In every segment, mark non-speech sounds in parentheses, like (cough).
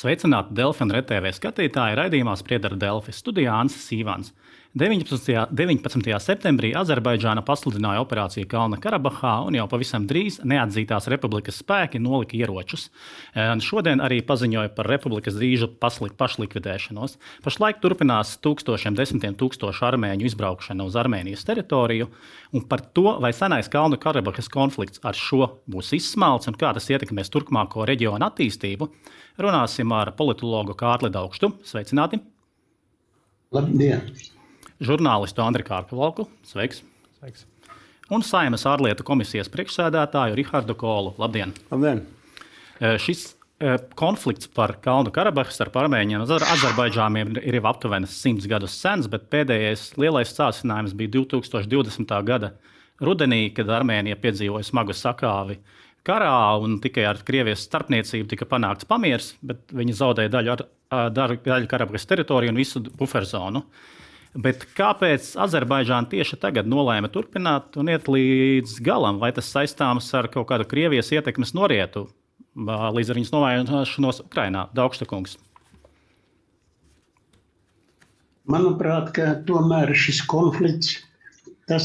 Sveicināti Delfi un RTV skatītāji raidījumā Spriedara Delfi studijā Ansis Sīvans. 19. 19. septembrī Azerbaidžāna pasludināja operāciju Kalna Karabahā, un jau pavisam drīz neatzītās republikas spēki nolika ieročus. Un šodien arī paziņoja par republikas drīzu pašlikvidēšanos. Pašlaik turpinās tūkstošiem, desmitiem tūkstošu armēņu izbraukšana uz Armēnijas teritoriju, un par to, vai senais Kalnu Karabahas konflikts ar šo būs izsmalts un kā tas ietekmēs turpmāko reģionu attīstību, runāsim ar politologu Kārli Daugštu. Sveicināti! Labdien! Žurnālistu Andriu Kārpavalku. Sveiks! Sveiks. Un Saimas ārlietu komisijas priekšsēdētāju Rihardu Kolu. Labdien! Labdien. Šis konflikts par Kalnu Karabahu starp armēņiem un azerbaidžāniem ir jau aptuveni simts gadus sens, bet pēdējais lielais sācinājums bija 2020. gada rudenī, kad Armēnija piedzīvoja smagu sakāvi karā un tikai ar Krievijas starpniecību tika panākts pamieris, bet viņi zaudēja daļu, ar, daļu Karabahas teritoriju un visu buferzonu. Bet kāpēc Azerbaidžāna tieši tagad nolēma turpināt un iet līdz galam? Vai tas saistāms ar kaut kādu Krievijas ietekmes norietu līdz ar viņas novēršanos Ukrajinā? Daugštakungs. Manuprāt, tomēr šis konflikts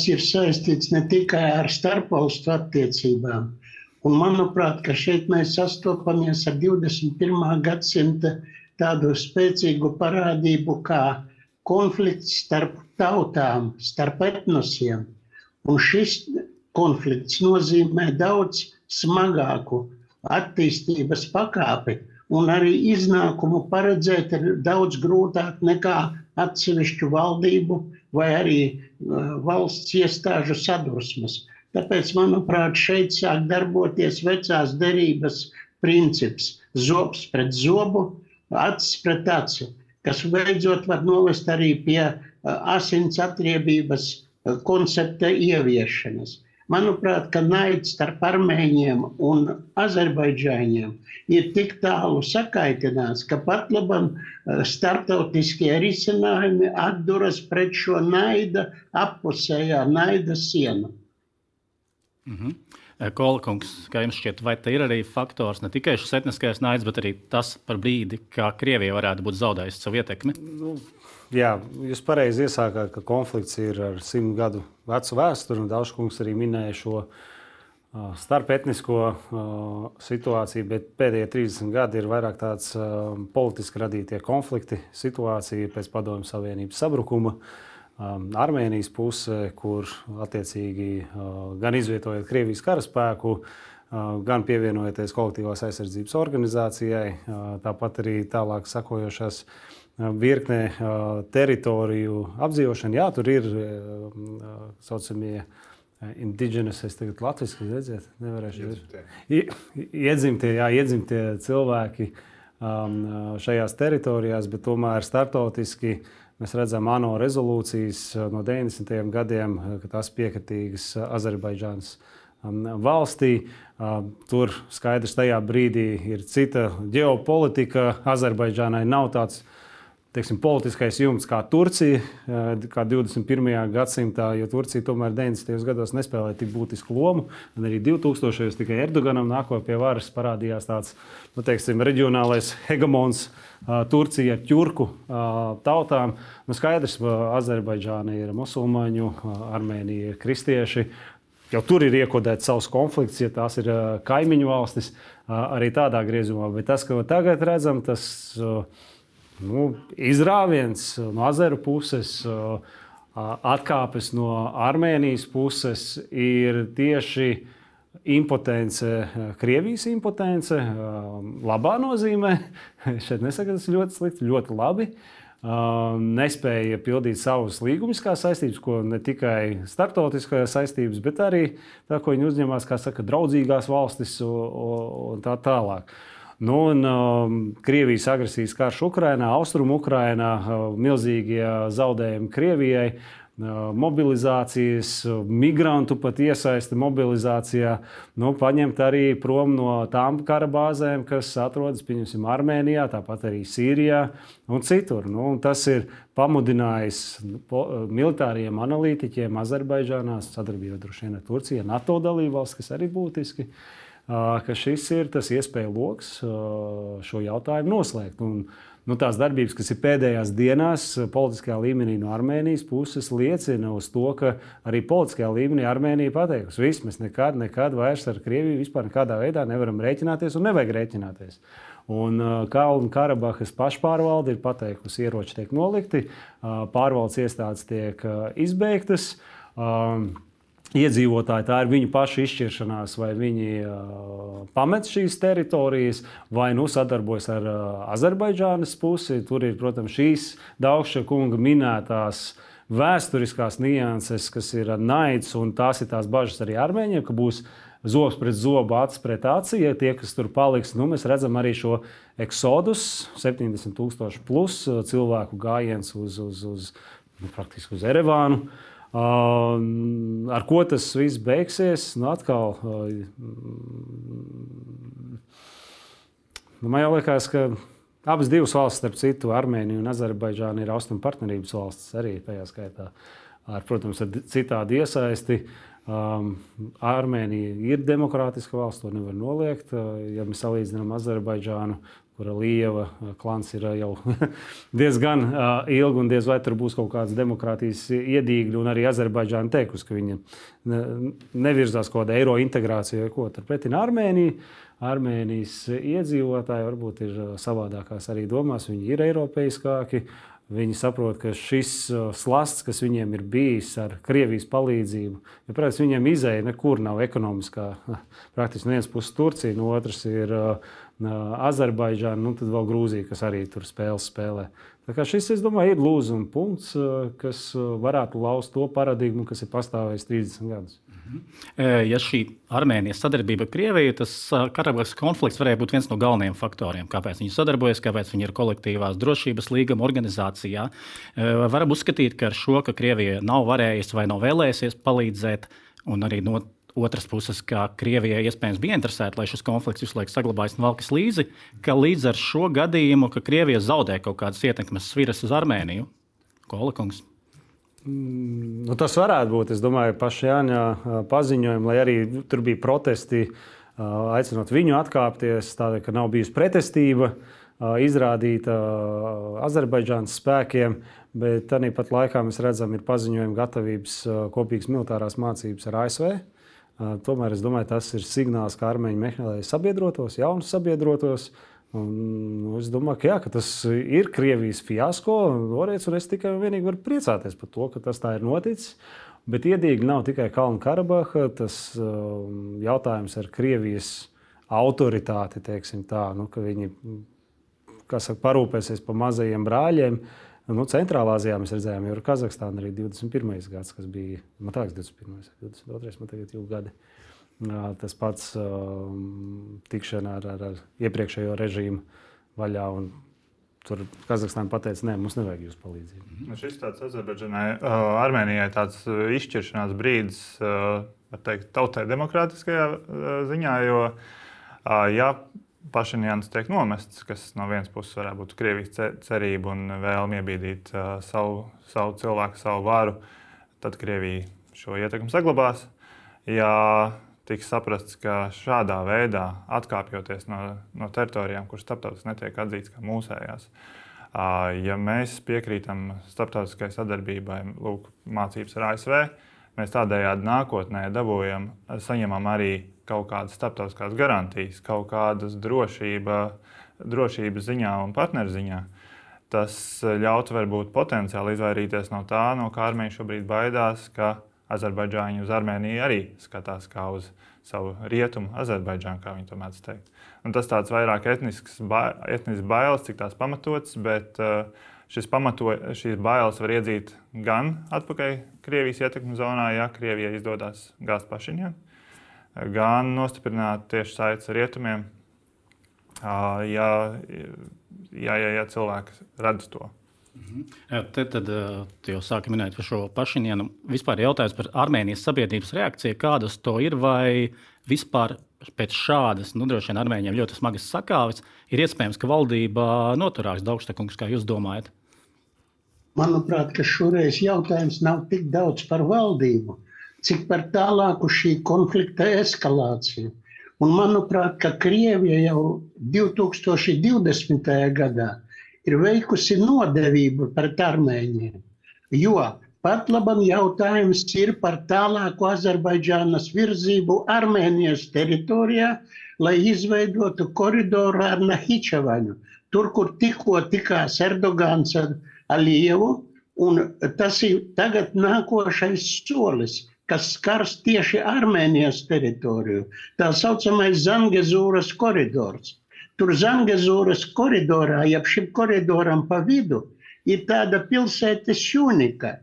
ir saistīts ne tikai ar starpvalstu attiecībām. Un manuprāt, šeit mēs sastopamies ar 21. gadsimta tādu spēcīgu parādību, kā konflikts starp tautām, starp etnosiem. Un šis konflikts nozīmē daudz smagāku attīstības pakāpi, un arī iznākumu paredzēt ir daudz grūtāk nekā atsevišķu valdību vai arī uh, valsts iestāžu sadursmes. Tāpēc, manuprāt, šeit sāk darboties vecās derības princips - zobs pret zobu, acis pret aci kas beidzot var novest arī pie asins atriebības koncepta ieviešanas. Manuprāt, ka naids starp armēņiem un azerbaidžāņiem ir tik tālu sakaitināts, ka pat labam starptautiskie risinājumi atduras pret šo naida appusējā naida sienu. Mm -hmm. Eh, Kolkungs, kā jums šķiet, vai te ir arī faktors ne tikai šis etniskais naids, bet arī tas par brīdi, kā Krievija varētu būt zaudējusi savu ietekmi? Nu, jā, jūs pareizi iesākāt, ka konflikts ir ar simt gadu vecu vēsturi, un Dauškungs arī minēja šo uh, starpetnisko uh, situāciju, bet pēdējie 30 gadi ir vairāk tāds uh, politiski radītie konflikti, situācija pēc Padomju Savienības sabrukuma. Uh, Armēnijas pusē, kur attiecīgi uh, gan izvietojot Krievijas karaspēku, uh, gan pievienojoties kolektīvās aizsardzības organizācijai, uh, tāpat arī tālāk sakojošās virknē teritoriju apdzīvošana. Jā, tur ir saucamie indigenous, es tagad latviešu redziet, nevarēšu iedzimtie, jā, iedzimtie cilvēki um, šajās teritorijās, bet tomēr startautiski uh, Mēs redzam, ANO rezolūcijas eh, no 90. gadiem, eh, ka tās piekritīgas eh, Azerbaidžānas um, valstī. Tur skaidrs, tajā brīdī ir cita ģeopolitika. Azerbaidžānai nav tāds teiksim, politiskais jumts kā Turcija, kā 21. gadsimtā, jo Turcija tomēr 90. gados nespēlēja tik būtisku lomu. Arī 2000. gados tikai Erdoganam nākot pie varas parādījās tāds nu, teiksim, reģionālais hegemons. Turcija ar ķurku tautām. Nu, skaidrs, ka Azerbaidžāna ir musulmaņu, Armēnija ir kristieši. Jau tur ir iekodēts savs konflikts, ja tās ir kaimiņu valstis, arī tādā griezumā. Bet tas, ko tagad redzam, tas nu, izrāviens no Azeru puses, atkāpes no Armēnijas puses ir tieši impotence, eh, Krievijas impotence, eh, labā nozīmē. (laughs) Šeit nesaka, tas ļoti slikti, ļoti labi. Eh, nespēja pildīt savas līgumiskās saistības, ko ne tikai starptautiskās saistības, bet arī tā, ko viņi uzņemās, kā saka, draudzīgās valstis un tā tālāk. Nu, un, um, Krievijas agresijas karš Ukrajinā, Austrum Ukrajinā, uh, milzīgie zaudējumi Krievijai. Uh, mobilizācijas, migrantu pat iesaisti mobilizācijā, nu, paņemt arī prom no tām kara bāzēm, kas atrodas pieņemsim, Armēnijā, tāpat arī Sīrijā un citur. Nu, un tas ir pamudinājis militāriem analītiķiem Azerbaidžānā, sadarbībā droši vien ar Turciju, NATO dalībvalsts, kas arī būtiski. Ka šis ir tas iespēju lokus šo jautājumu noslēgt. Un, nu, tās darbības, kas ir pēdējās dienās politiskajā līmenī no Armēnijas puses, liecina uz to, ka arī politiskajā līmenī Armēnija pateikusi, ka viss mēs nekad, nekad vairs ar Krieviju vispār nekādā veidā nevaram rēķināties un nevajag rēķināties. Un Kalnu Karabahas pašpārvalde ir pateikusi, ieroči tiek nolikti, pārvaldes iestādes tiek izbeigtas. Iedzīvotāji, tā ir viņu pašu izšķiršanās, vai viņi uh, pamet šīs teritorijas, vai nu sadarbojas ar uh, Azerbaidžānas pusi. Tur ir, protams, šīs Daugša kunga minētās vēsturiskās nianses, kas ir naids, un tās ir tās bažas arī armēņiem, ka būs zobs pret zobu, acis pret aci. Ja tie, kas tur paliks, nu, mēs redzam arī šo eksodus, 70,000 plus uh, cilvēku gājiens uz, uz, uz, nu, praktiski uz Erevānu. Uh, ar ko tas viss beigsies? Nu, atkal, nu, man liekas, ka abas divas valstis, starp citu, Armēnija un Azerbaidžāna, ir austrumu partnerības valstis arī tajā skaitā. Ar, protams, ar citādi iesaisti. Um, Armēnija ir demokrātiska valsts, to nevar noliegt. Ja mēs salīdzinām Azerbaidžānu, kura lieva uh, klans ir uh, jau (laughs) diezgan uh, ilgi, un diez vai tur būs kaut kādas demokrātijas iedīgļi, arī Azerbaidžāna teikusi, ka viņa ne, nevirzās kaut kāda eiro integrācija vai ko. Turpretī Armēnija. Armēnijas iedzīvotāji varbūt ir savādākās arī domās, viņi ir eiropeiskāki. Viņi saprot, ka šis slasts, kas viņiem ir bijis ar Krievijas palīdzību, ja, protams, viņiem izēja nekur nav ekonomiskā. (laughs) Praktiski no vienas puses Turcija, no otras ir uh, Azerbaidžāna, nu tad vēl Grūzija, kas arī tur spēles spēlē. Šis, es domāju, ir lūzuma punkts, kas varētu lauzt to paradigmu, kas ir pastāvējis 30 gadus. Mhm. Ja šī Armēnijas sadarbība ar Krieviju, tas Karabahas konflikts varēja būt viens no galvenajiem faktoriem, kāpēc viņi sadarbojas, kāpēc viņi ir kolektīvās drošības līguma organizācijā. Varam uzskatīt, ka ar šo, ka Krievija nav varējusi vai nav vēlējusies palīdzēt, un arī no otras puses, ka Krievijai iespējams bija interesēta, lai šis konflikts visu laiku saglabājas un valkas līdzi, ka līdz ar šo gadījumu, ka Krievija zaudē kaut kādas ietekmes sviras uz Armēniju. Kolakungs. Mm, nu, tas varētu būt. Es domāju, paša Jāņa paziņojuma, lai arī tur bija protesti, aicinot viņu atkāpties, tādēļ, ka nav bijusi pretestība izrādīta Azerbaidžānas spēkiem. Bet tāpat laikā mēs redzam, ir paziņojumi gatavības kopīgas militārās mācības ar ASV. Tomēr es domāju, tas ir signāls, ka armēņi meklē sabiedrotos, jaunus sabiedrotos. Un, nu, es domāju, ka, jā, ka tas ir Krievijas fiasko. Lorēts, un es tikai un vienīgi varu priecāties par to, ka tas tā ir noticis. Bet iedīgi nav tikai Kalnu Karabaha. Tas um, jautājums ar Krievijas autoritāti, tā, nu, ka viņi saka, parūpēsies par mazajiem brāļiem. Nu, Centrālā Azijā mēs redzējām, jau Kazahstānā arī 21. gads, kas bija, man liekas, 21. 22. man tagad jau gadi. Tas pats um, tikšana ar, ar, ar iepriekšējo režīmu vaļā. Tur Kazahstāna pateica, nē, mums nevajag jūsu palīdzību. -hmm. Šis tāds Azerbaidžanai, uh, Armēnijai tāds izšķiršanās brīdis, uh, teikt, tautai demokrātiskajā uh, ziņā, jo, uh, ja Pašinjāns tiek nomests, kas no vienas puses varētu būt Krievijas cerība un vēlme iebīdīt uh, savu, savu cilvēku, savu varu, tad Krievija šo ietekmi saglabās. Ja tiks saprasts, ka šādā veidā atkāpjoties no, no teritorijām, kuras starptautiski netiek atzītas kā mūsējās, ja mēs piekrītam starptautiskai sadarbībai, lūk, mācības ar ASV, mēs tādējādi nākotnē dabūjam, saņemam arī kaut kādas starptautiskās garantijas, kaut kādas drošība, drošības ziņā un partneru ziņā. Tas ļautu varbūt potenciāli izvairīties no tā, no kā armija šobrīd baidās, ka Azerbaidžāņi uz Armēniju arī skatās kā uz savu rietumu Azerbaidžānu, kā viņi to mēdz teikt. Un tas tāds vairāk etnisks, ba etnisks bailes, cik tās pamatots, bet uh, šis pamato, šīs bailes var iedzīt gan atpakaļ Krievijas ietekmes zonā, ja Krievijai izdodas gāzt pašiņā, gan nostiprināt tieši saites ar rietumiem, ja, ja, ja, ja cilvēki redz to. Mhm. Te tad jau sāka minēt par šo pašiņienu. Vispār jautājums par Armēnijas sabiedrības reakciju, kādas to ir, vai vispār pēc šādas, nu, droši vien armēņiem ļoti smagas sakāves, ir iespējams, ka valdība noturās Daugštekungs, kā jūs domājat? Manuprāt, ka šoreiz jautājums nav tik daudz par valdību, cik par tālāku šī konflikta eskalāciju. Un manuprāt, ka Krievija jau 2020. gadā ir veikusi nodevību pret armēņiem. Jo pat labam jautājums ir par tālāku Azerbaidžānas virzību Armēnijas teritorijā, lai izveidotu koridoru ar Nahičevaņu. Tur, kur tikko tikās Erdogans ar Alievu, un tas ir tagad nākošais solis kas skars tieši Armēnijas teritoriju. Tā saucamais Zangezūras koridors. Tur Zangezūras koridorā, jeb šim koridoram pa vidu, ir tāda pilsēta Šunika.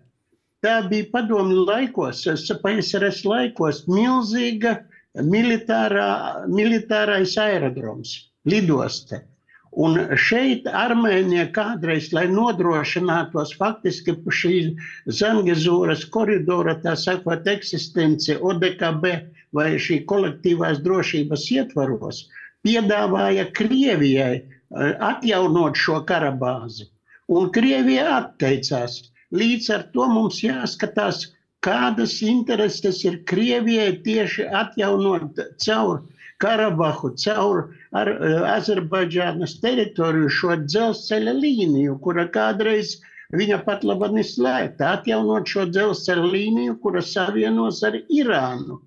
Tā bija padomju laikos, PSRS laikos, milzīga militārā, militārais aerodroms, lidoste. Un šeit Armēnija kādreiz, lai nodrošinātos faktiski šī Zangezūras koridora, tā sakot, eksistenci ODKB vai šī kolektīvās drošības ietvaros, piedāvāja Krievijai eh, atjaunot šo karabāzi. Un Krievija atteicās. Līdz ar to mums jāskatās, kādas intereses ir Krievijai tieši atjaunot caur Karabahu, caur ar eh, Azerbaidžānas teritoriju šo dzelzceļa līniju, kura kādreiz viņa pat labi neslēgta, atjaunot šo dzelzceļa līniju, kura savienos ar Irānu.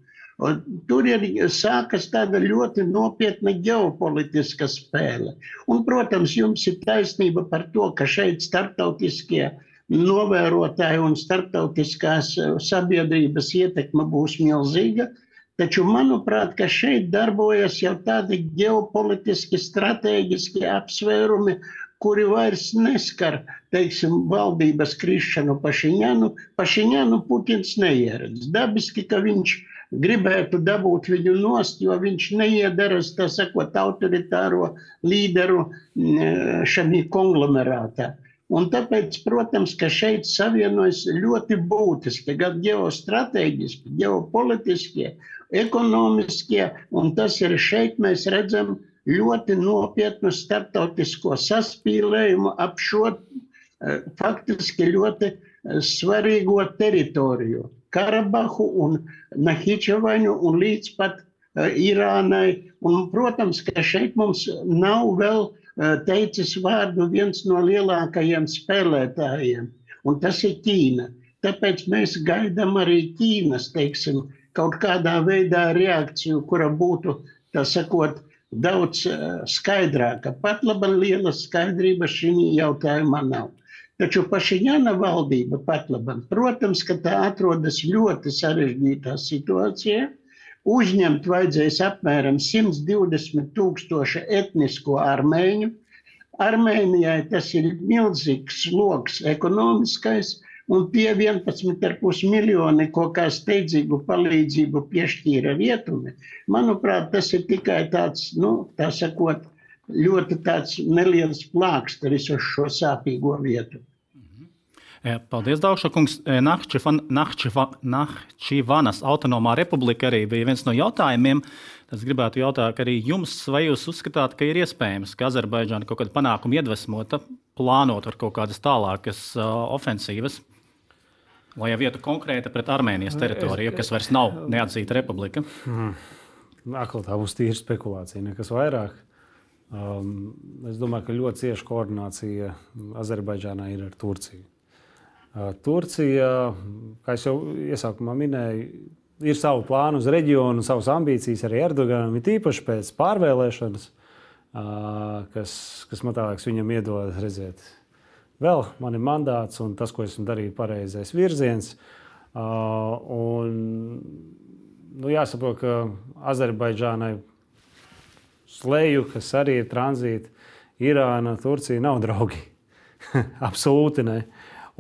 Un tur ir sākas tāda ļoti nopietna ģeopolitiska spēle. Un, protams, jums ir taisnība par to, ka šeit starptautiskie novērotāji un starptautiskās eh, sabiedrības ietekme būs milzīga. Taču, manuprāt, šeit darbojas jau tādi ģeopolitiski, strateģiski apsvērumi, kuri vairs neskar, teiksim, valdības krišanu Pašiņanu. Pašiņanu Putins neieredz. Dabiski, ka viņš gribētu dabūt viņu nost, jo viņš neiedaras, tā sakot, autoritāro līderu mm, šajā konglomerātā. Un tāpēc, protams, ka šeit savienojas ļoti būtiski gan ģeostrateģiski, ģeopolitiskie ekonomiskie, un tas ir šeit mēs redzam ļoti nopietnu starptautisko saspīlējumu ap šo eh, faktiski ļoti eh, svarīgo teritoriju. Karabahu un Nahičevaņu un līdz pat uh, Irānai. Un, protams, ka šeit mums nav vēl uh, teicis vārdu viens no lielākajiem spēlētājiem, un tas ir Ķīna. Tāpēc mēs gaidām arī Ķīnas, teiksim, kaut kādā veidā reakciju, kura būtu, sakot, daudz uh, skaidrāka. Pat laba liela skaidrība šī jautājumā nav. Taču Pašiņāna valdība pat labam, protams, ka tā atrodas ļoti sarežģītā situācijā. Uzņemt vajadzēs apmēram 120 tūkstoši etnisko armēņu. Armēnijai tas ir milzīgs sloks ekonomiskais, un tie 11,5 miljoni, ko kā steidzīgu palīdzību piešķīra rietumi, manuprāt, tas ir tikai tāds, nu, tā sakot, ļoti tāds neliels plāksteris uz šo sāpīgo vietu. Mhm. Paldies, Daugša kungs. Nahčivanas autonomā republika arī bija viens no jautājumiem. Es gribētu jautāt arī jums, vai jūs uzskatāt, ka ir iespējams, ka Azerbaidžāna kaut kāda panākuma iedvesmota plānot ar kaut kādas tālākas uh, ofensīvas? Lai jau vietu konkrēta pret Armēnijas teritoriju, kas vairs nav neatzīta republika. Mm. Atkal tā būs tīra spekulācija, nekas vairāk. Um, es domāju, ka ļoti cieša koordinācija Azerbaidžānā ir ar Turciju. Uh, Turcija, kā jau iesākumā minēju, ir savu plānu uz reģionu, savas ambīcijas arī Erdoganam, ir īpaši pēc pārvēlēšanas, uh, kas, kas man liekas, viņam iedod redzēt vēl man ir mandāts un tas, ko esmu darījis, ir pareizais virziens. Uh, un, nu, jāsaprot, ka Azerbaidžānai slēju, kas arī ir tranzīta, Irāna, Turcija nav draugi. (laughs) absolūti ne.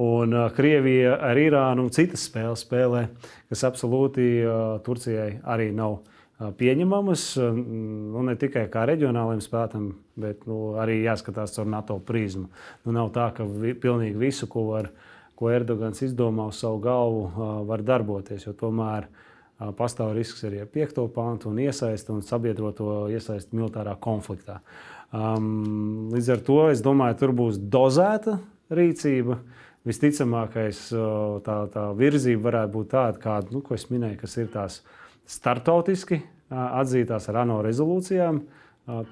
Un uh, Krievija ar Irānu citas spēles spēlē, kas absolūti uh, Turcijai arī nav pieņemamas nu, ne tikai kā reģionāliem spēkiem, bet nu, arī jāskatās caur NATO prizmu. Nu, nav tā, ka vi, pilnīgi visu, ko, var, ko Erdogans izdomā uz savu galvu, var darboties. Tomēr pastāv risks arī ar piekto pantu un iesaisti un sabiedroto iesaisti militārā konfliktā. Um, līdz ar to es domāju, tur būs dozēta rīcība. Visticamākais tā, tā virzība varētu būt tāda, kāda, nu, ko es minēju, kas ir tās startautiski atzītās ar ANO rezolūcijām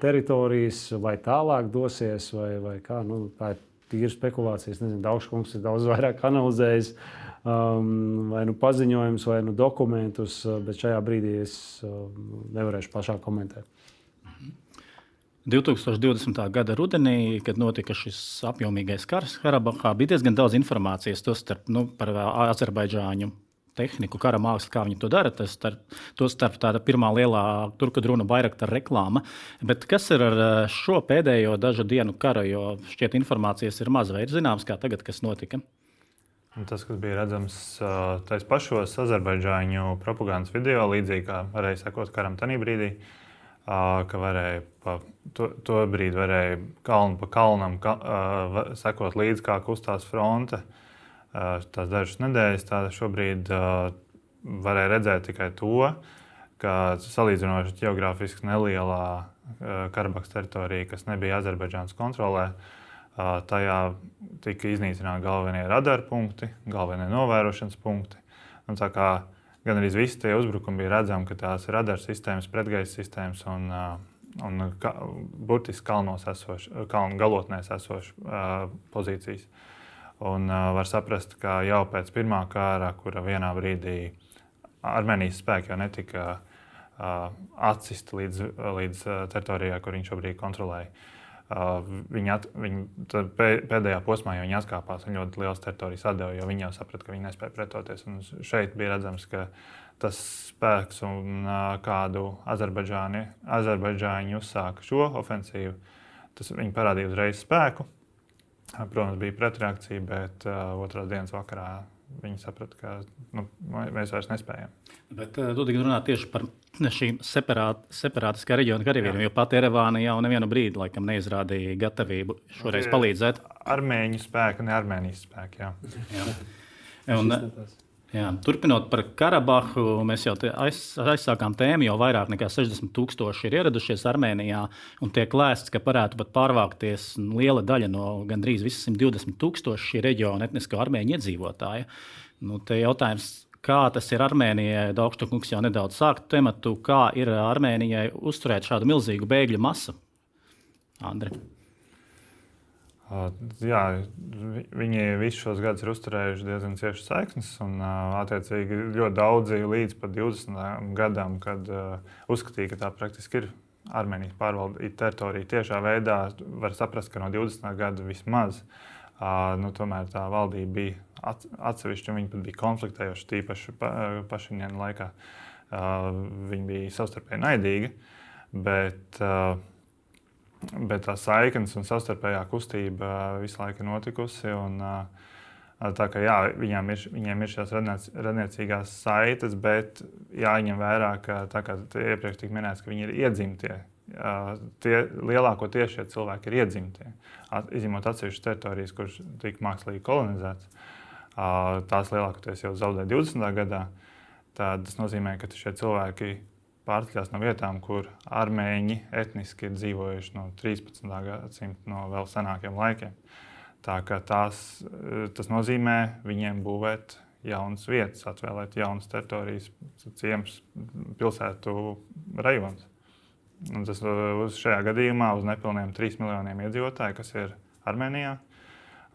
teritorijas, vai tālāk dosies, vai, vai kā. Nu, tā ir tīra spekulācija. Es nezinu, Daudzkungs ir daudz vairāk analizējis um, vai nu paziņojumus, vai nu dokumentus, bet šajā brīdī es nevarēšu plašāk komentēt. 2020. gada rudenī, kad notika šis apjomīgais karš Karabahā, bija diezgan daudz informācijas starp, nu, par Azerbaidžāņu tehniku, kara mākslu, kā viņi to dara. Tas starp, tāda pirmā lielā turku drona baigta reklāma. Bet kas ir ar šo pēdējo dažu dienu karu, jo šķiet informācijas ir maz vai ir zināms, kā tagad kas notika? Tas, kas bija redzams tajos pašos Azerbaidžāņu propagandas video, līdzīgi kā varēja sekot karam tajā brīdī, uh, ka varēja pa to, to brīdi varēja kalnu pa kalnam ka, sekot līdzi, kā kustās fronte. Uh, tās dažas nedēļas, tā šobrīd varēja redzēt tikai to, ka salīdzinoši geogrāfiski nelielā Karabahas teritorija, kas nebija Azerbaidžānas kontrolē, tajā tika iznīcināti galvenie radarpunkti, galvenie novērošanas punkti. Un tā kā gan arī visi tie uzbrukumi bija redzami, ka tās ir radar sistēmas, pretgaisa sistēmas un, un ka, burtiski kalnos esošas, kalnu galotnēs esošas pozīcijas. Un var saprast, ka jau pēc pirmā kara, kura vienā brīdī Armēnijas spēki jau netika atsisti līdz, līdz teritorijai, kur viņi šobrīd kontrolēja. Viņi, at, viņi pēdējā posmā jau atkāpās un ļoti liels teritorijas atdeva, jo viņi jau saprata, ka viņi nespēja pretoties. Un šeit bija redzams, ka tas spēks un kādu Azerbaidžāņu uzsāka šo ofensīvu, tas viņi parādīja uzreiz spēku. Protams, bija pretreakcija, bet uh, otrās dienas vakarā viņi saprata, ka nu, mēs vairs nespējam. Bet uh, tu runā tieši par šīm separāt, separātiskā reģiona karavīriem, jo pat Erevāna jau nevienu brīdi laikam neizrādīja gatavību šoreiz palīdzēt. Armēņu spēku, ne Armēnijas spēku. Jā. jā. Un, Jā, turpinot par Karabahu, mēs jau aiz, aizsākām tēmu, jau vairāk nekā 60 tūkstoši ir ieradušies Armēnijā, un tiek lēsts, ka varētu pat pārvākties liela daļa no gandrīz 120 tūkstošu šī reģiona etnisko armēņu iedzīvotāju. Nu, te jautājums, kā tas ir Armēnijai, Daugštukungs jau nedaudz sākt tematu, kā ir Armēnijai uzturēt šādu milzīgu bēgļu masu? Andri. Jā, viņi visus šos gadus ir uzturējuši diezgan ciešas saiknes, un attiecīgi ļoti daudzi līdz pat 20 gadam, kad uzskatīja, ka tā praktiski ir Armēnijas pārvaldīta teritorija. Tiešā veidā var saprast, ka no 20 gada vismaz nu, tā valdība bija atsevišķa, un viņi pat bija konfliktējuši tīpaši pa, pašiņiem laikā. Viņi bija savstarpēji naidīgi. Bet, uh, bet tā saiknes un savstarpējā kustība visu laiku ir notikusi. Un, tā kā jā, viņiem ir, viņiem ir šīs radniecīgās saites, bet jāņem vērā, ka tā kā iepriekš tika minēts, ka viņi ir iedzimtie. Tie lielākoties šie cilvēki ir iedzimtie. Izņemot atsevišķas teritorijas, kuras tika mākslīgi kolonizētas, tās lielākoties jau zaudēja 20. gadā. Tad tas nozīmē, ka šie cilvēki pārceļās no vietām, kur armēņi etniski ir dzīvojuši no 13. gadsimta, no vēl senākiem laikiem. Tā, tās, tas nozīmē viņiem būvēt jaunas vietas, atvēlēt jaunas teritorijas, ciemus, pilsētu rajonus. Un tas uz šajā gadījumā uz nepilniem 3 miljoniem iedzīvotāju, kas ir Armēnijā,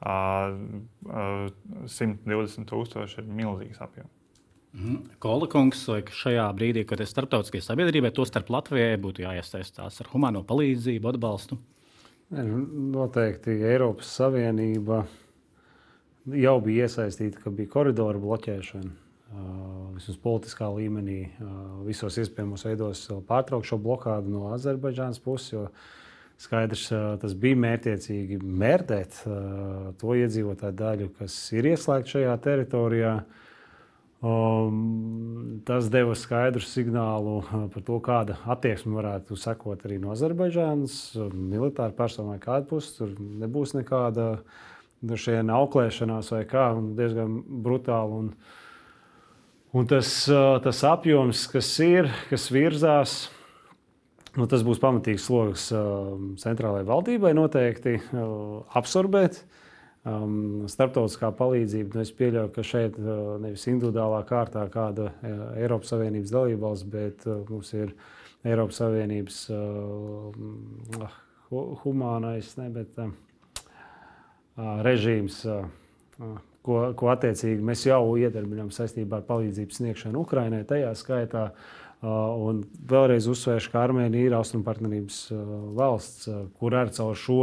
120 tūkstoši ir milzīgs apjoms. Mhm. Kola kungs, šajā brīdī, kad ir starptautiskajai sabiedrībai, to starp Latvijai būtu jāiesaistās ar humano palīdzību, atbalstu? Nu, noteikti Eiropas Savienība jau bija iesaistīta, ka bija koridoru bloķēšana. Vismaz politiskā līmenī, visos iespējamos veidos pārtraukt šo blokādu no Azerbaidžānas puses. Skaidrs, tas bija mērķiecīgi mērķēt to iedzīvotāju daļu, kas ir ieslēgta šajā teritorijā. Uh, Um, tas deva skaidru signālu uh, par to, kāda attieksme varētu sekot arī no Azerbaidžānas militāra personai, kāda puses tur nebūs nekāda auklēšanās vai kā, diezgan brutāli. Un, un tas, uh, tas apjoms, kas ir, kas virzās, nu, tas būs pamatīgs sloks uh, centrālajai valdībai noteikti absorbēt. Um, starptautiskā palīdzība. Nu, es pieļauju, ka šeit uh, nevis individuālā kārtā kāda uh, Eiropas Savienības dalībvalsts, bet uh, mums ir Eiropas Savienības uh, humānais, ne, bet uh, režīms. Uh, ko, ko attiecīgi mēs jau iedarbinām saistībā ar palīdzības sniegšanu Ukraiņai, tajā skaitā. Un vēlreiz uzsvēršu, ka Armēnija ir austrumpartnerības valsts, kur ar caur šo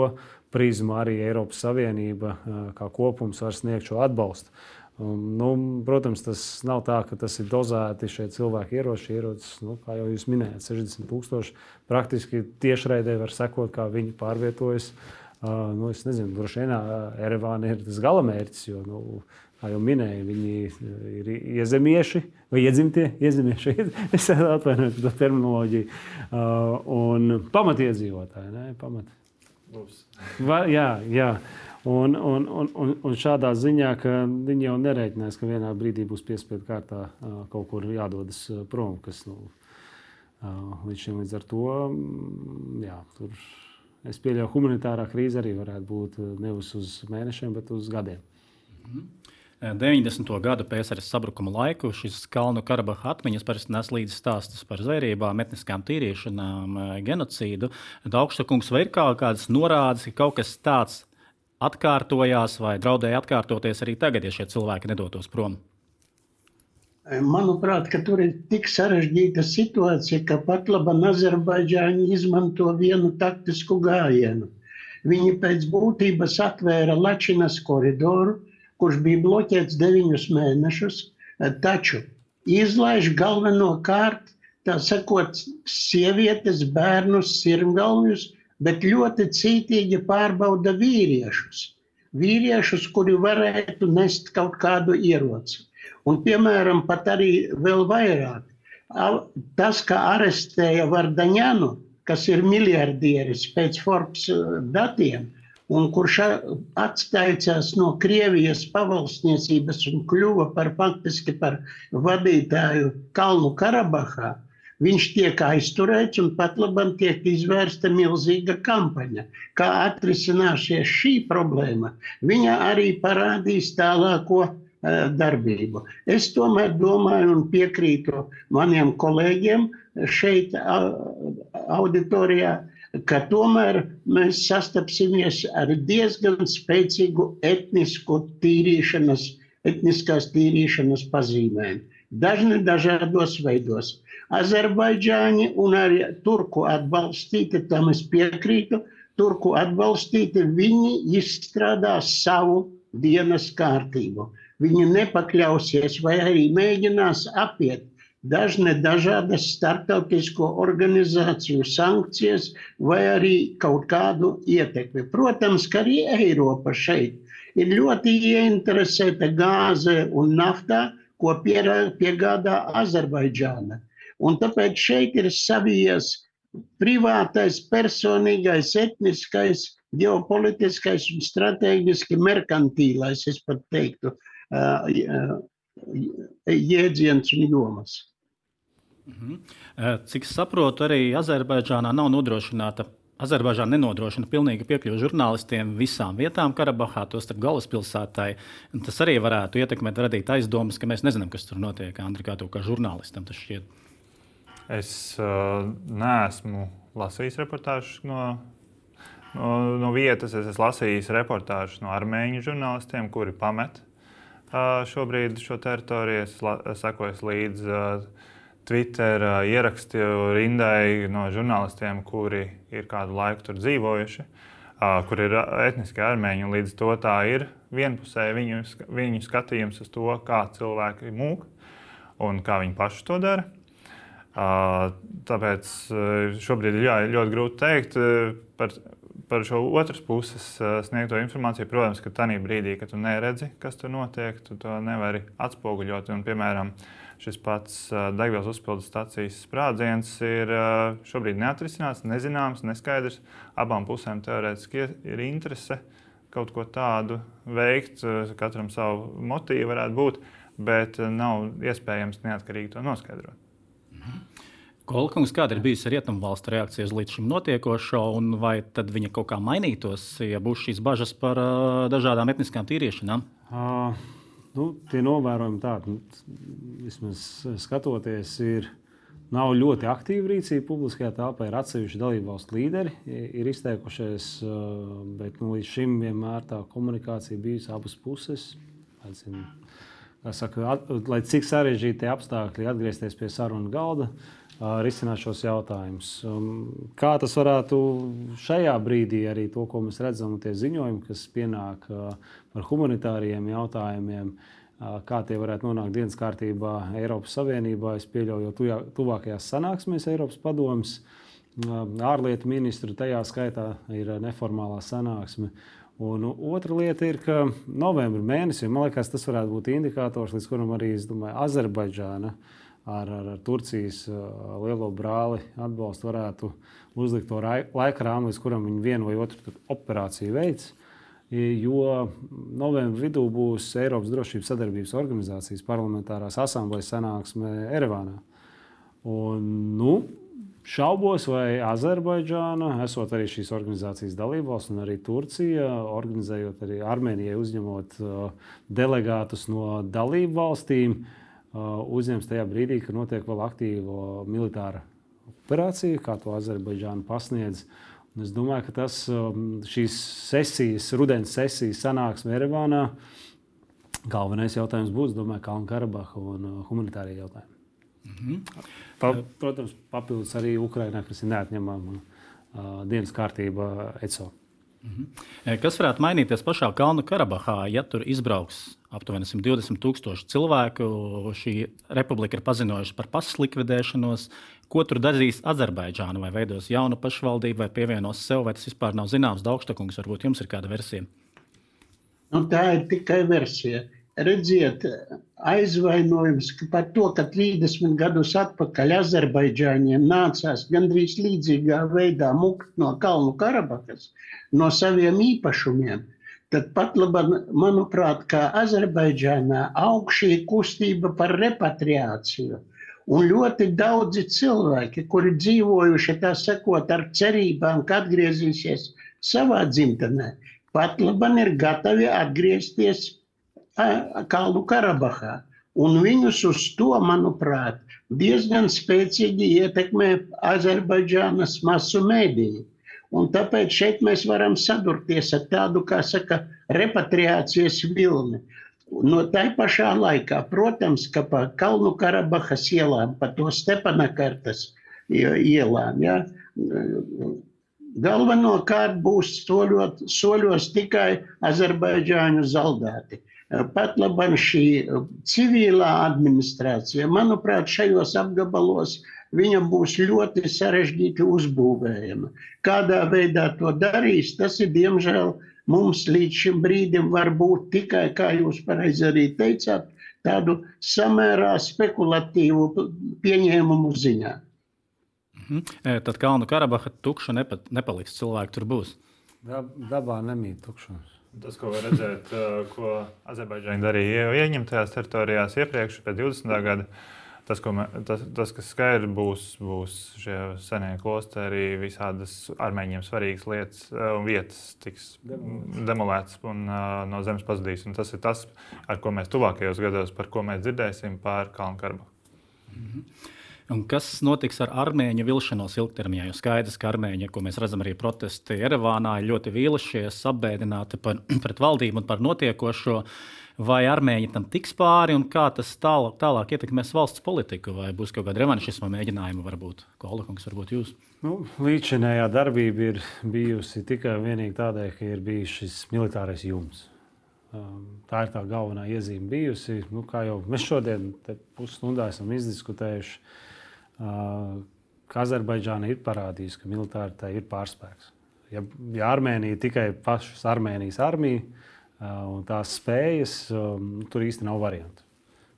prizmu arī Eiropas Savienība kā kopums var sniegt šo atbalstu. Un, nu, protams, tas nav tā, ka tas ir dozēti šie cilvēki ieroči. Ierocis, nu, kā jau jūs minējāt, 60,000. Praktiski tiešraidē var sekot, kā viņi pārvietojas. Uh, nu, es nezinu, droši vien Erevāna ir tas galamērķis, jo, nu, kā jau minēju, viņi ir iezemieši vai iedzimtie iezemieši. (laughs) es atvainojos par terminoloģiju. Uh, un pamatiedzīvotāji. Ne? Pamat. Va, jā, jā. Un, un, un, un, un šādā ziņā, ka viņi jau nereiķinās, ka vienā brīdī būs piespiedu kārtā kaut kur jādodas prom. Kas, nu, līdz šim līdz ar to mm, jā, tur es pieļauju, ka humanitārā krīze arī varētu būt nevis uz mēnešiem, bet uz gadiem. -hmm. 90. gada PSRS sabrukuma laiku šis Kalnu Karabaha atmiņas parasti nes līdzi stāstus par zvērībām, etniskām tīrīšanām, genocīdu. Daugšsakungs vai ir kaut kādas norādes, ka kaut kas tāds atkārtojās vai draudēja atkārtoties arī tagad, ja šie cilvēki nedotos prom? Manuprāt, tur ir tik sarežģīta situācija, ka pat labi Azerbaidžāņi izmanto vienu taktisku gājienu. Viņi pēc būtības atvēra Lačinas koridoru, kurš bija bloķēts deviņus mēnešus, taču izlaiž galvenokārt, tā sakot, sievietes, bērnus, sirmgalvjus, bet ļoti cītīgi pārbauda vīriešus. Vīriešus, kuri varētu nest kaut kādu ieroci. Un, piemēram, pat arī vēl vairāk. Tas, ka arestēja Vardaņanu, kas ir miljardieris pēc Forbes datiem, un kurš atteicās no Krievijas pavalsniecības un kļuva par faktiski par vadītāju Kalnu Karabahā, viņš tiek aizturēts un pat labam tiek izvērsta milzīga kampaņa. Kā atrisināsies šī problēma, viņa arī parādīs tālāko darbību. Es tomēr domāju un piekrītu maniem kolēģiem šeit auditorijā, ka tomēr mēs sastapsimies ar diezgan spēcīgu etnisku tīrīšanas, etniskās tīrīšanas pazīmēm. Dažni dažādos veidos. Azerbaidžāņi un arī turku atbalstīti, tam es piekrītu, turku atbalstīti, viņi izstrādās savu dienas kārtību. Viņi nepakļausies vai arī mēģinās apiet dažne dažādas starptautisko organizāciju sankcijas vai arī kaut kādu ietekmi. Protams, ka arī Eiropa šeit ir ļoti ieinteresēta gāze un naftā, ko piegādā Azerbaidžāna. Un tāpēc šeit ir savies privātais, personīgais, etniskais, ģeopolitiskais un strateģiski merkantīlais, es pat teiktu, jēdziens un jomas. Mhm. Cik es saprotu, arī Azerbaidžānā nav nodrošināta. Azerbaidžāna nenodrošina pilnīgu piekļuvi žurnālistiem visām vietām Karabahā, tostarp galvaspilsētai. Tas arī varētu ietekmēt, radīt aizdomas, ka mēs nezinām, kas tur notiek. Andri, kā tu kā žurnālistam tas šķiet? Es uh, neesmu lasījis reportāžus no, no, no vietas. Es esmu lasījis reportāžus no armēņu žurnālistiem, kuri pamet uh, šobrīd šo teritoriju. Es sekoju līdzi. Twitter uh, ieraksti rindai no žurnālistiem, kuri ir kādu laiku tur dzīvojuši, uh, kur ir etniski armēņi. Līdz to tā ir vienpusēji viņu, viņu skatījums uz to, kā cilvēki mūk un kā viņi paši to dara. Uh, tāpēc šobrīd ir jā, ļoti grūti pateikt par, par šo otras puses sniegto informāciju. Protams, ka tajā brīdī, kad tu neredzi, kas tur notiek, tu to nevari atspoguļot. Un, piemēram, uh, Šis pats degvielas uzpildes stācijas sprādziens ir šobrīd neatrisināts, nezināms, neskaidrs. Abām pusēm teorētiski ir interese kaut ko tādu veikt, katram savu motīvu varētu būt, bet nav iespējams neatkarīgi to noskaidrot. Mhm. Kolkungs, kāda ir bijusi rietumvalstu reakcija uz līdz šim notiekošo, un vai tad viņa kaut kā mainītos, ja būs šīs bažas par uh, dažādām etniskām tīriešanām? Uh, nu, tie novērojumi tādi, nu, vismaz skatoties, ir. Nav ļoti aktīva rīcība publiskajā telpā. Ir atsevišķi dalībvalstu līderi, ir izteikušies, bet nu, līdz šim vienmēr tā komunikācija bijusi abas puses. Aicinu, saka, at, lai cik sarežģīti apstākļi atgriezties pie sarunu galda, risināt šos jautājumus. Um, kā tas varētu šajā brīdī, arī to, ko mēs redzam, tie ziņojumi, kas pienāk par humanitāriem jautājumiem, kā tie varētu nonākt dienas kārtībā Eiropas Savienībā. Es pieļauju, jo tuvākajās sanāksmēs Eiropas padomus ārlietu ministru tajā skaitā ir neformālā sanāksme. Un otra lieta ir, ka novembrī man liekas, tas varētu būt indikators, līdz kuram arī domāju, Azerbaidžāna ar, ar, ar Turcijas lielo brāli atbalstu varētu uzlikt to laika rāmu, līdz kuram viņi vienu vai otru operāciju veids. Jo novembrī vidū būs Eiropas Drošības sadarbības organizācijas parlamentārās asamblejas sanāksme Erevānā. Un, nu, Šaubos, vai Azerbaidžāna, esot arī šīs organizācijas dalībvalsts, un arī Turcija, organizējot arī Armēnijai, uzņemot uh, delegātus no dalību valstīm, uh, uzņems tajā brīdī, kad notiek vēl aktīva militāra operācija, kā to Azerbaidžāna pasniedz. Un es domāju, ka tas, um, šīs sesijas, rudens sesijas sanāksme Erevānā, galvenais jautājums būs, domāju, Kalnu-Karabaha un uh, humanitārie jautājumi. Mm -hmm. Pa, protams, papildus arī Ukrainā, kas ir neatņemama uh, dienas kārtība ECO. Mhm. Kas varētu mainīties pašā Kalnu Karabahā, ja tur izbrauks aptuveni 120 tūkstoši cilvēku? Šī republika ir paziņojusi par pasas likvidēšanos. Ko tur darīs Azerbaidžāna? Vai veidos jaunu pašvaldību, vai pievienos sev, vai tas vispār nav zināms? Daugštakungs, varbūt jums ir kāda versija? Nu, tā ir tikai versija redziet, aizvainojums par to, ka 30 gadus atpakaļ Azerbaidžāņiem nācās gandrīz līdzīgā veidā mukt no Kalnu Karabahas, no saviem īpašumiem. Tad pat labi, manuprāt, kā Azerbaidžānā aug šī kustība par repatriāciju. Un ļoti daudzi cilvēki, kuri dzīvojuši tā sakot ar cerībām, ka atgriezīsies savā dzimtenē, pat labi ir gatavi atgriezties Kalnu Karabahā. Un viņus uz to, manuprāt, diezgan spēcīgi ietekmē Azerbaidžānas masu mēdīju. Un tāpēc šeit mēs varam sadurties ar tādu, kā saka, repatriācijas vilni. No tā pašā laikā, protams, ka pa Kalnu Karabahas ielām, pa to Stepanakartas ielām, ja, galvenokārt būs soļot, soļos tikai azerbaidžāņu zaldāti. Pat labam šī civilā administrācija, manuprāt, šajos apgabalos viņa būs ļoti sarežģīti uzbūvējama. Kādā veidā to darīs, tas ir diemžēl mums līdz šim brīdim var būt tikai, kā jūs pareizi arī teicāt, tādu samērā spekulatīvu pieņēmumu ziņā. Mhm. Tad Kalnu Karabaha tukša nepa, nepaliks, cilvēki tur būs. Dabā nemīt tukšums. Tas, ko var redzēt, ko Azerbaidžāņi darīja ieņemtajās teritorijās iepriekš, pēc 20. gada, tas, mē, tas, tas kas skaidrs būs, būs šie senie klosteri, visādas armēņiem svarīgas lietas un vietas tiks demolētas un no zemes pazudīs. Un tas ir tas, ar ko mēs tuvākajos gados, par ko mēs dzirdēsim par Kalnu Karbahu. Mm -hmm. Un kas notiks ar armēņu vilšanos ilgtermiņā? Jo skaidrs, ka armēņi, ko mēs redzam arī protesti Erevānā, ir ļoti vīlušies, apbēdināti par, (clears throat) pret valdību un par notiekošo. Vai armēņi tam tiks pāri un kā tas tālāk, tālāk ietekmēs valsts politiku? Vai būs kaut kāda revanšisma mēģinājuma, varbūt Kolakungs, varbūt jūs? Nu, līdzinējā darbība ir bijusi tikai un vienīgi tādēļ, ka ir bijis šis militārais jums. Um, tā ir tā galvenā iezīme bijusi. Nu, kā jau mēs šodien pusstundā esam izdiskutējuši, ka Azerbaidžāna ir parādījusi, ka militāri tā ir pārspēks. Ja, ja Armēnija tikai pašas Armēnijas armija un tās spējas, tur īsti nav variantu.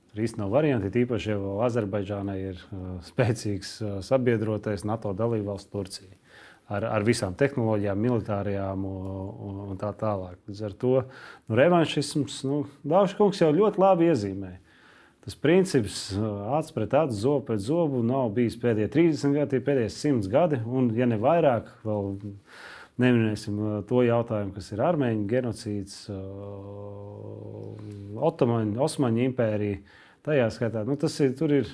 Tur īsti nav varianti, tīpaši, ja Azerbaidžānai ir spēcīgs sabiedrotais NATO dalībvalsts Turcija. Ar, ar visām tehnoloģijām, militārajām un, un tā tālāk. Līdz ar to nu, revanšisms, nu, Dārzs Kungs jau ļoti labi iezīmēja tas princips, acis pret acu, zobu pret zobu, nav bijis pēdējie 30 gadi, pēdējie 100 gadi, un, ja ne vairāk, vēl neminēsim to jautājumu, kas ir armēņu genocīds, Otomaņu, Osmaņu impērija. Tajā skaitā, nu, tas ir, ir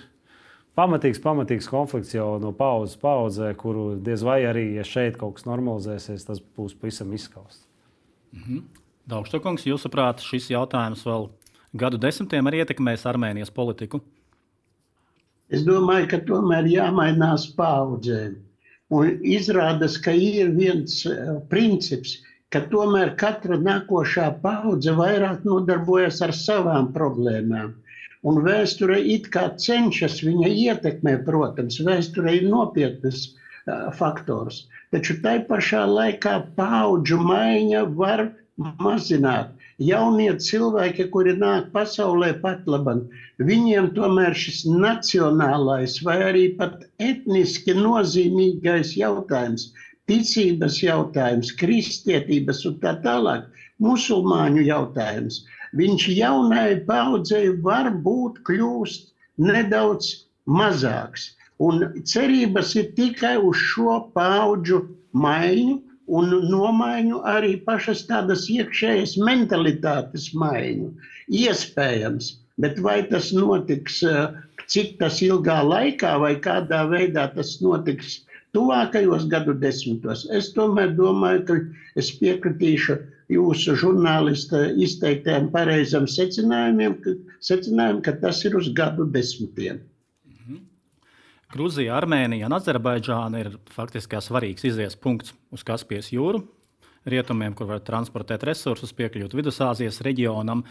pamatīgs, pamatīgs konflikts jau no paudzes paudzē, kuru diez vai arī, ja šeit kaut kas normalizēsies, tas būs pavisam izskausts. -hmm. Daugštokungs, jūsuprāt, šis jautājums vēl gadu desmitiem arī ietekmēs Armēnijas politiku? Es domāju, ka tomēr jāmainās paudzēm. Un izrādās, ka ir viens uh, princips, ka tomēr katra nākošā paudze vairāk nodarbojas ar savām problēmām. Un vēsture it kā cenšas viņa ietekmē, protams, vēsture ir nopietnas uh, faktors. Taču tai pašā laikā paudžu maiņa var mazināt. Jaunie cilvēki, kuri nāk pasaulē pat labam, viņiem tomēr šis nacionālais vai arī pat etniski nozīmīgais jautājums, ticības jautājums, kristietības un tā tālāk, musulmaņu jautājums – viņš jaunai paudzei varbūt kļūst nedaudz mazāks. Un cerības ir tikai uz šo paudžu maiņu un nomaiņu arī pašas tādas iekšējas mentalitātes maiņu. Iespējams, bet vai tas notiks, cik tas ilgā laikā vai kādā veidā tas notiks tuvākajos gadu desmitos, es tomēr domāju, ka es piekritīšu jūsu žurnālista izteiktajiem pareizam secinājumiem, ka, secinājumu, ka tas ir uz gadu desmitiem. Grūzija, Armēnija un Azerbaidžāna ir faktiski svarīgs izies punkts uz Kaspijas jūru. Rietumiem, kur var transportēt resursus, piekļūt Vidusāzijas reģionam,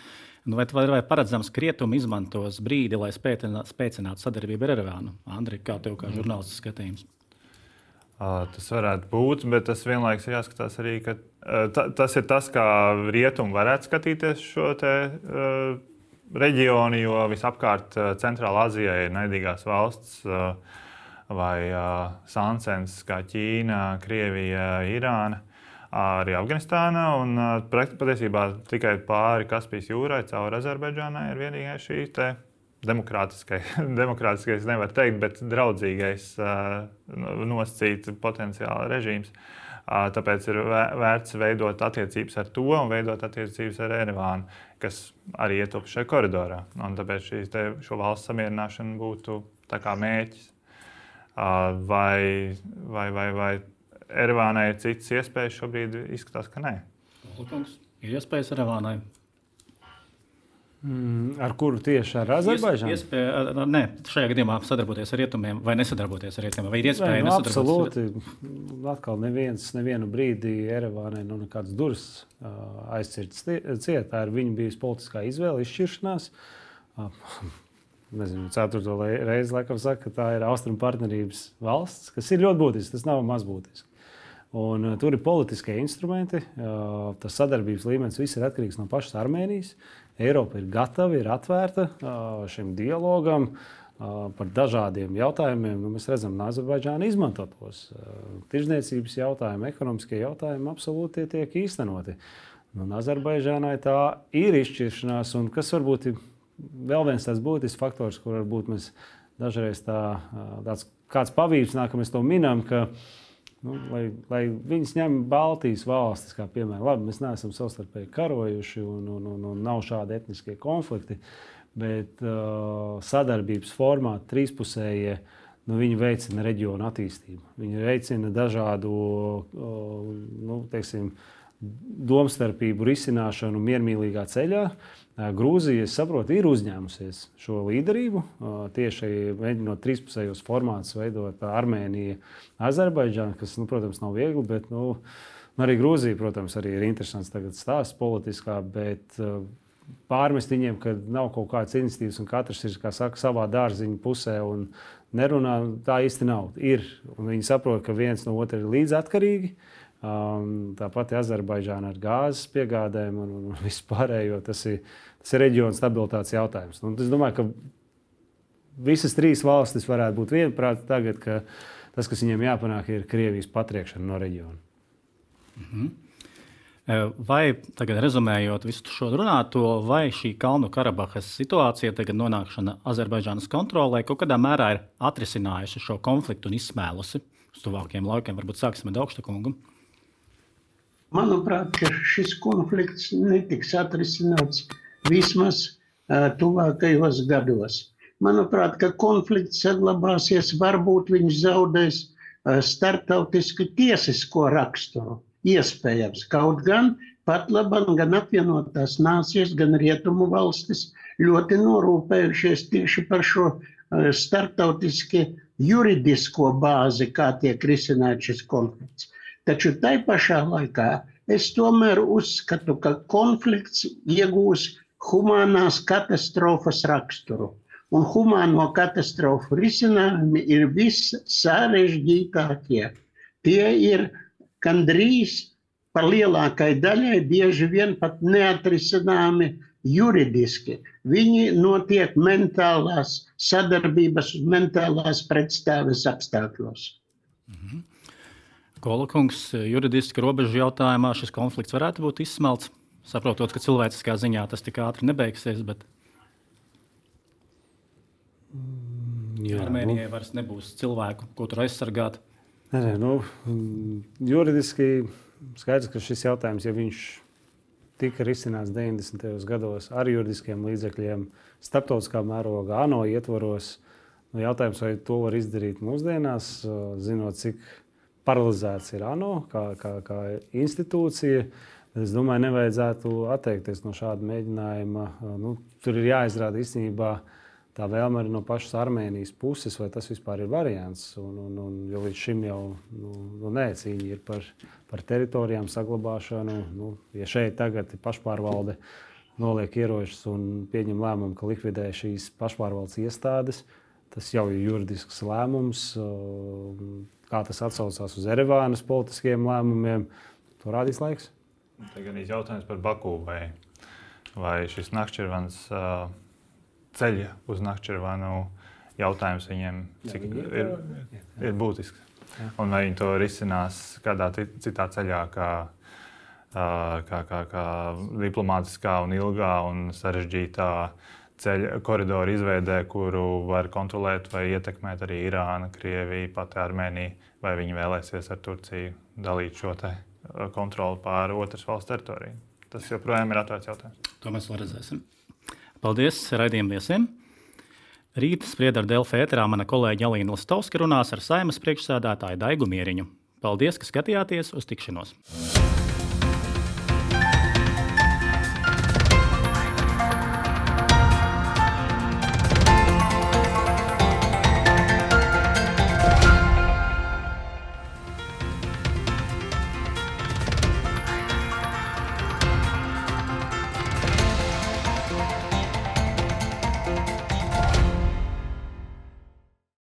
nu, vai, vai, paredzams, ka rietumi izmantos brīdi, lai spēcinātu sadarbību ar Erevānu? Andri, kā tev kā žurnālists skatījums? Tas varētu būt, bet tas vienlaikus ir jāskatās arī, ka ta, tas ir tas, kā rietumi varētu skatīties šo te, uh, reģionu, jo visapkārt uh, Centrālā Azijā ir naidīgās valsts uh, vai uh, sancens kā Ķīna, Krievija, Irāna. Arī Afganistāna un uh, patiesībā tikai pāri Kaspijas jūrai caur Azerbaidžānai ir vienīgais šī demokrātiskais, (laughs) demokrātiskais nevar teikt, bet draudzīgais nosacīt potenciāli režīms. Tāpēc ir vērts veidot attiecības ar to un veidot attiecības ar Erevānu, kas arī ietilpst šajā koridorā. Un tāpēc te, šo valsts samierināšana būtu mērķis. Vai, vai, vai, vai Erevānai ir citas iespējas? Šobrīd izskatās, ka nē. Ir iespējas Erevānai Mm, ar kuru tieši ar Azerbaidžānu? Iespēja, nē, šajā gadījumā sadarboties ar rietumiem vai nesadarboties ar rietumiem. Vai ir iespēja nu, absolūti. Atkal neviens, nevienu brīdi Erevānai nu, nekādas durvis aizcirtas cietā. Ar viņu bija politiskā izvēle, izšķiršanās. (laughs) Nezinu, ceturto reizi laikam saka, ka tā ir austrumu partnerības valsts, kas ir ļoti būtiski. Tas nav mazbūtiski. Un, uh, tur ir politiskie instrumenti, uh, tas sadarbības līmenis viss ir atkarīgs no pašas Armēnijas. Eiropa ir gatava, ir atvērta šim dialogam par dažādiem jautājumiem. Nu, mēs redzam, ka Azerbaidžāna izmanto tos. Tirzniecības jautājumi, ekonomiskie jautājumi absolūti tiek īstenoti. Un Azerbaidžānai tā ir izšķiršanās, un kas varbūt ir vēl viens tāds būtisks faktors, kur varbūt mēs dažreiz tā, tāds kāds pavīds nāk, ka mēs to minam. Ka, uh, Nu, lai, lai viņas ņem Baltijas valstis, kā piemēram, labi, mēs neesam savstarpēji karojuši un, un, un, un nav šādi etniskie konflikti, bet uh, sadarbības formāti trīspusējie. Nu, viņi veicina reģionu attīstību. Viņi veicina dažādu uh, nu, teiksim, domstarpību risināšanu miermīlīgā ceļā. Uh, Grūzija, es saprotu, ir uzņēmusies šo līderību. Tieši mēģinot trīspusējos formātus veidot Armēniju, Azerbaidžānu, kas, nu, protams, nav viegli. Bet, nu, arī Grūzija, protams, arī ir interesants stāsts politiskā, bet pārmest viņiem, ka nav kaut kādas iniciatīvas un katrs ir saka, savā dārziņa pusē un nerunā, tā īsti nav. Ir, un viņi saprot, ka viens no otra ir līdzatkarīgi. Um, tāpat Azerbaidžāna ar gāzes piegādēm un, un vispārējo. Tas ir, tas ir reģiona stabilitātes jautājums. Un es domāju, ka visas trīs valstis varētu būt vienprātas tagad, ka tas, kas viņiem jāpanāk, ir Krievijas patriekšana no reģiona. Mm -hmm. Vai tagad rezumējot visu šo runāto, vai šī Kalnu Karabahas situācija, tagad nonākšana Azerbaidžānas kontrolē, kaut kādā mērā ir atrisinājusi šo konfliktu un izsmēlusi uz tuvākiem laikiem? Varbūt sāksim ar Daugsta kungu. Manuprāt, šis konflikts netiks atrisināts vismaz uh, tuvākajos gados. Manuprāt, ka konflikts saglabāsies, varbūt viņš zaudēs uh, starptautisku tiesisko raksturu iespējams. Kaut gan pat labam gan apvienotās nācijas, gan rietumu valstis ļoti norūpējušies tieši par šo uh, starptautiski juridisko bāzi, kā tiek risināts šis konflikts. Taču tai pašā laikā es tomēr uzskatu, ka konflikts iegūs humanās katastrofas raksturu. Un humāno katastrofu risinājumi ir vissarežģītākie. Tie ir gandrīz par lielākai daļai bieži vien pat neatrisināmi juridiski. Viņi notiek mentālās sadarbības, mentālās pretstāves apstākļos. Mhm. Kolakungs, juridiski robežu jautājumā šis konflikts varētu būt izsmelts. Saprotot, ka cilvēciskā ziņā tas tik ātri nebeigsies, bet Jā, Armēnijai nu... vairs nebūs cilvēku, ko tur aizsargāt. Nē, nē, nu, juridiski skaidrs, ka šis jautājums, ja viņš tika risināts 90. gados ar juridiskiem līdzekļiem, starptautiskā mērogā, ANO ietvaros, nu, jautājums, vai to var izdarīt mūsdienās, zinot, cik paralizēts ir ANO kā, kā, kā institūcija. Es domāju, nevajadzētu atteikties no šāda mēģinājuma. Nu, tur ir jāizrāda īstenībā tā vēlme arī no pašas Armēnijas puses, vai tas vispār ir variants. Un, un, un, jo līdz šim jau nu, nu, nē, cīņa ir par, par teritorijām saglabāšanu. Nu, ja šeit tagad ir pašpārvalde noliek ieročus un pieņem lēmumu, ka likvidē šīs pašpārvaldes iestādes, tas jau ir juridisks lēmums. Kā tas atsaucās uz Erevānas politiskiem lēmumiem, to rādīs laiks. Tagad ir jautājums par Baku vai, vai šis Nakšķervans. Uh ceļa uz Nakčervānu jautājums viņiem cik, jā, ir, ir, ir būtisks. Jā. Un vai viņi to risinās kādā citā ceļā, kā, kā, kā, kā diplomātiskā, un ilgā un sarežģītā ceļa koridoru izveidē, kuru var kontrolēt vai ietekmēt arī Irāna, Krievija, pati Armēnija, vai viņi vēlēsies ar Turciju dalīt šo kontroli pār otras valsts teritoriju. Tas joprojām ir atvērts jautājums. To mēs vēl redzēsim. Paldies raidījuma viesiem! Rīt spriedzi ar Delfa ēterā mana kolēģe Alīna Lastovska runās ar saimas priekšsēdētāju Daigu Mieriņu. Paldies, ka skatījāties uz tikšanos!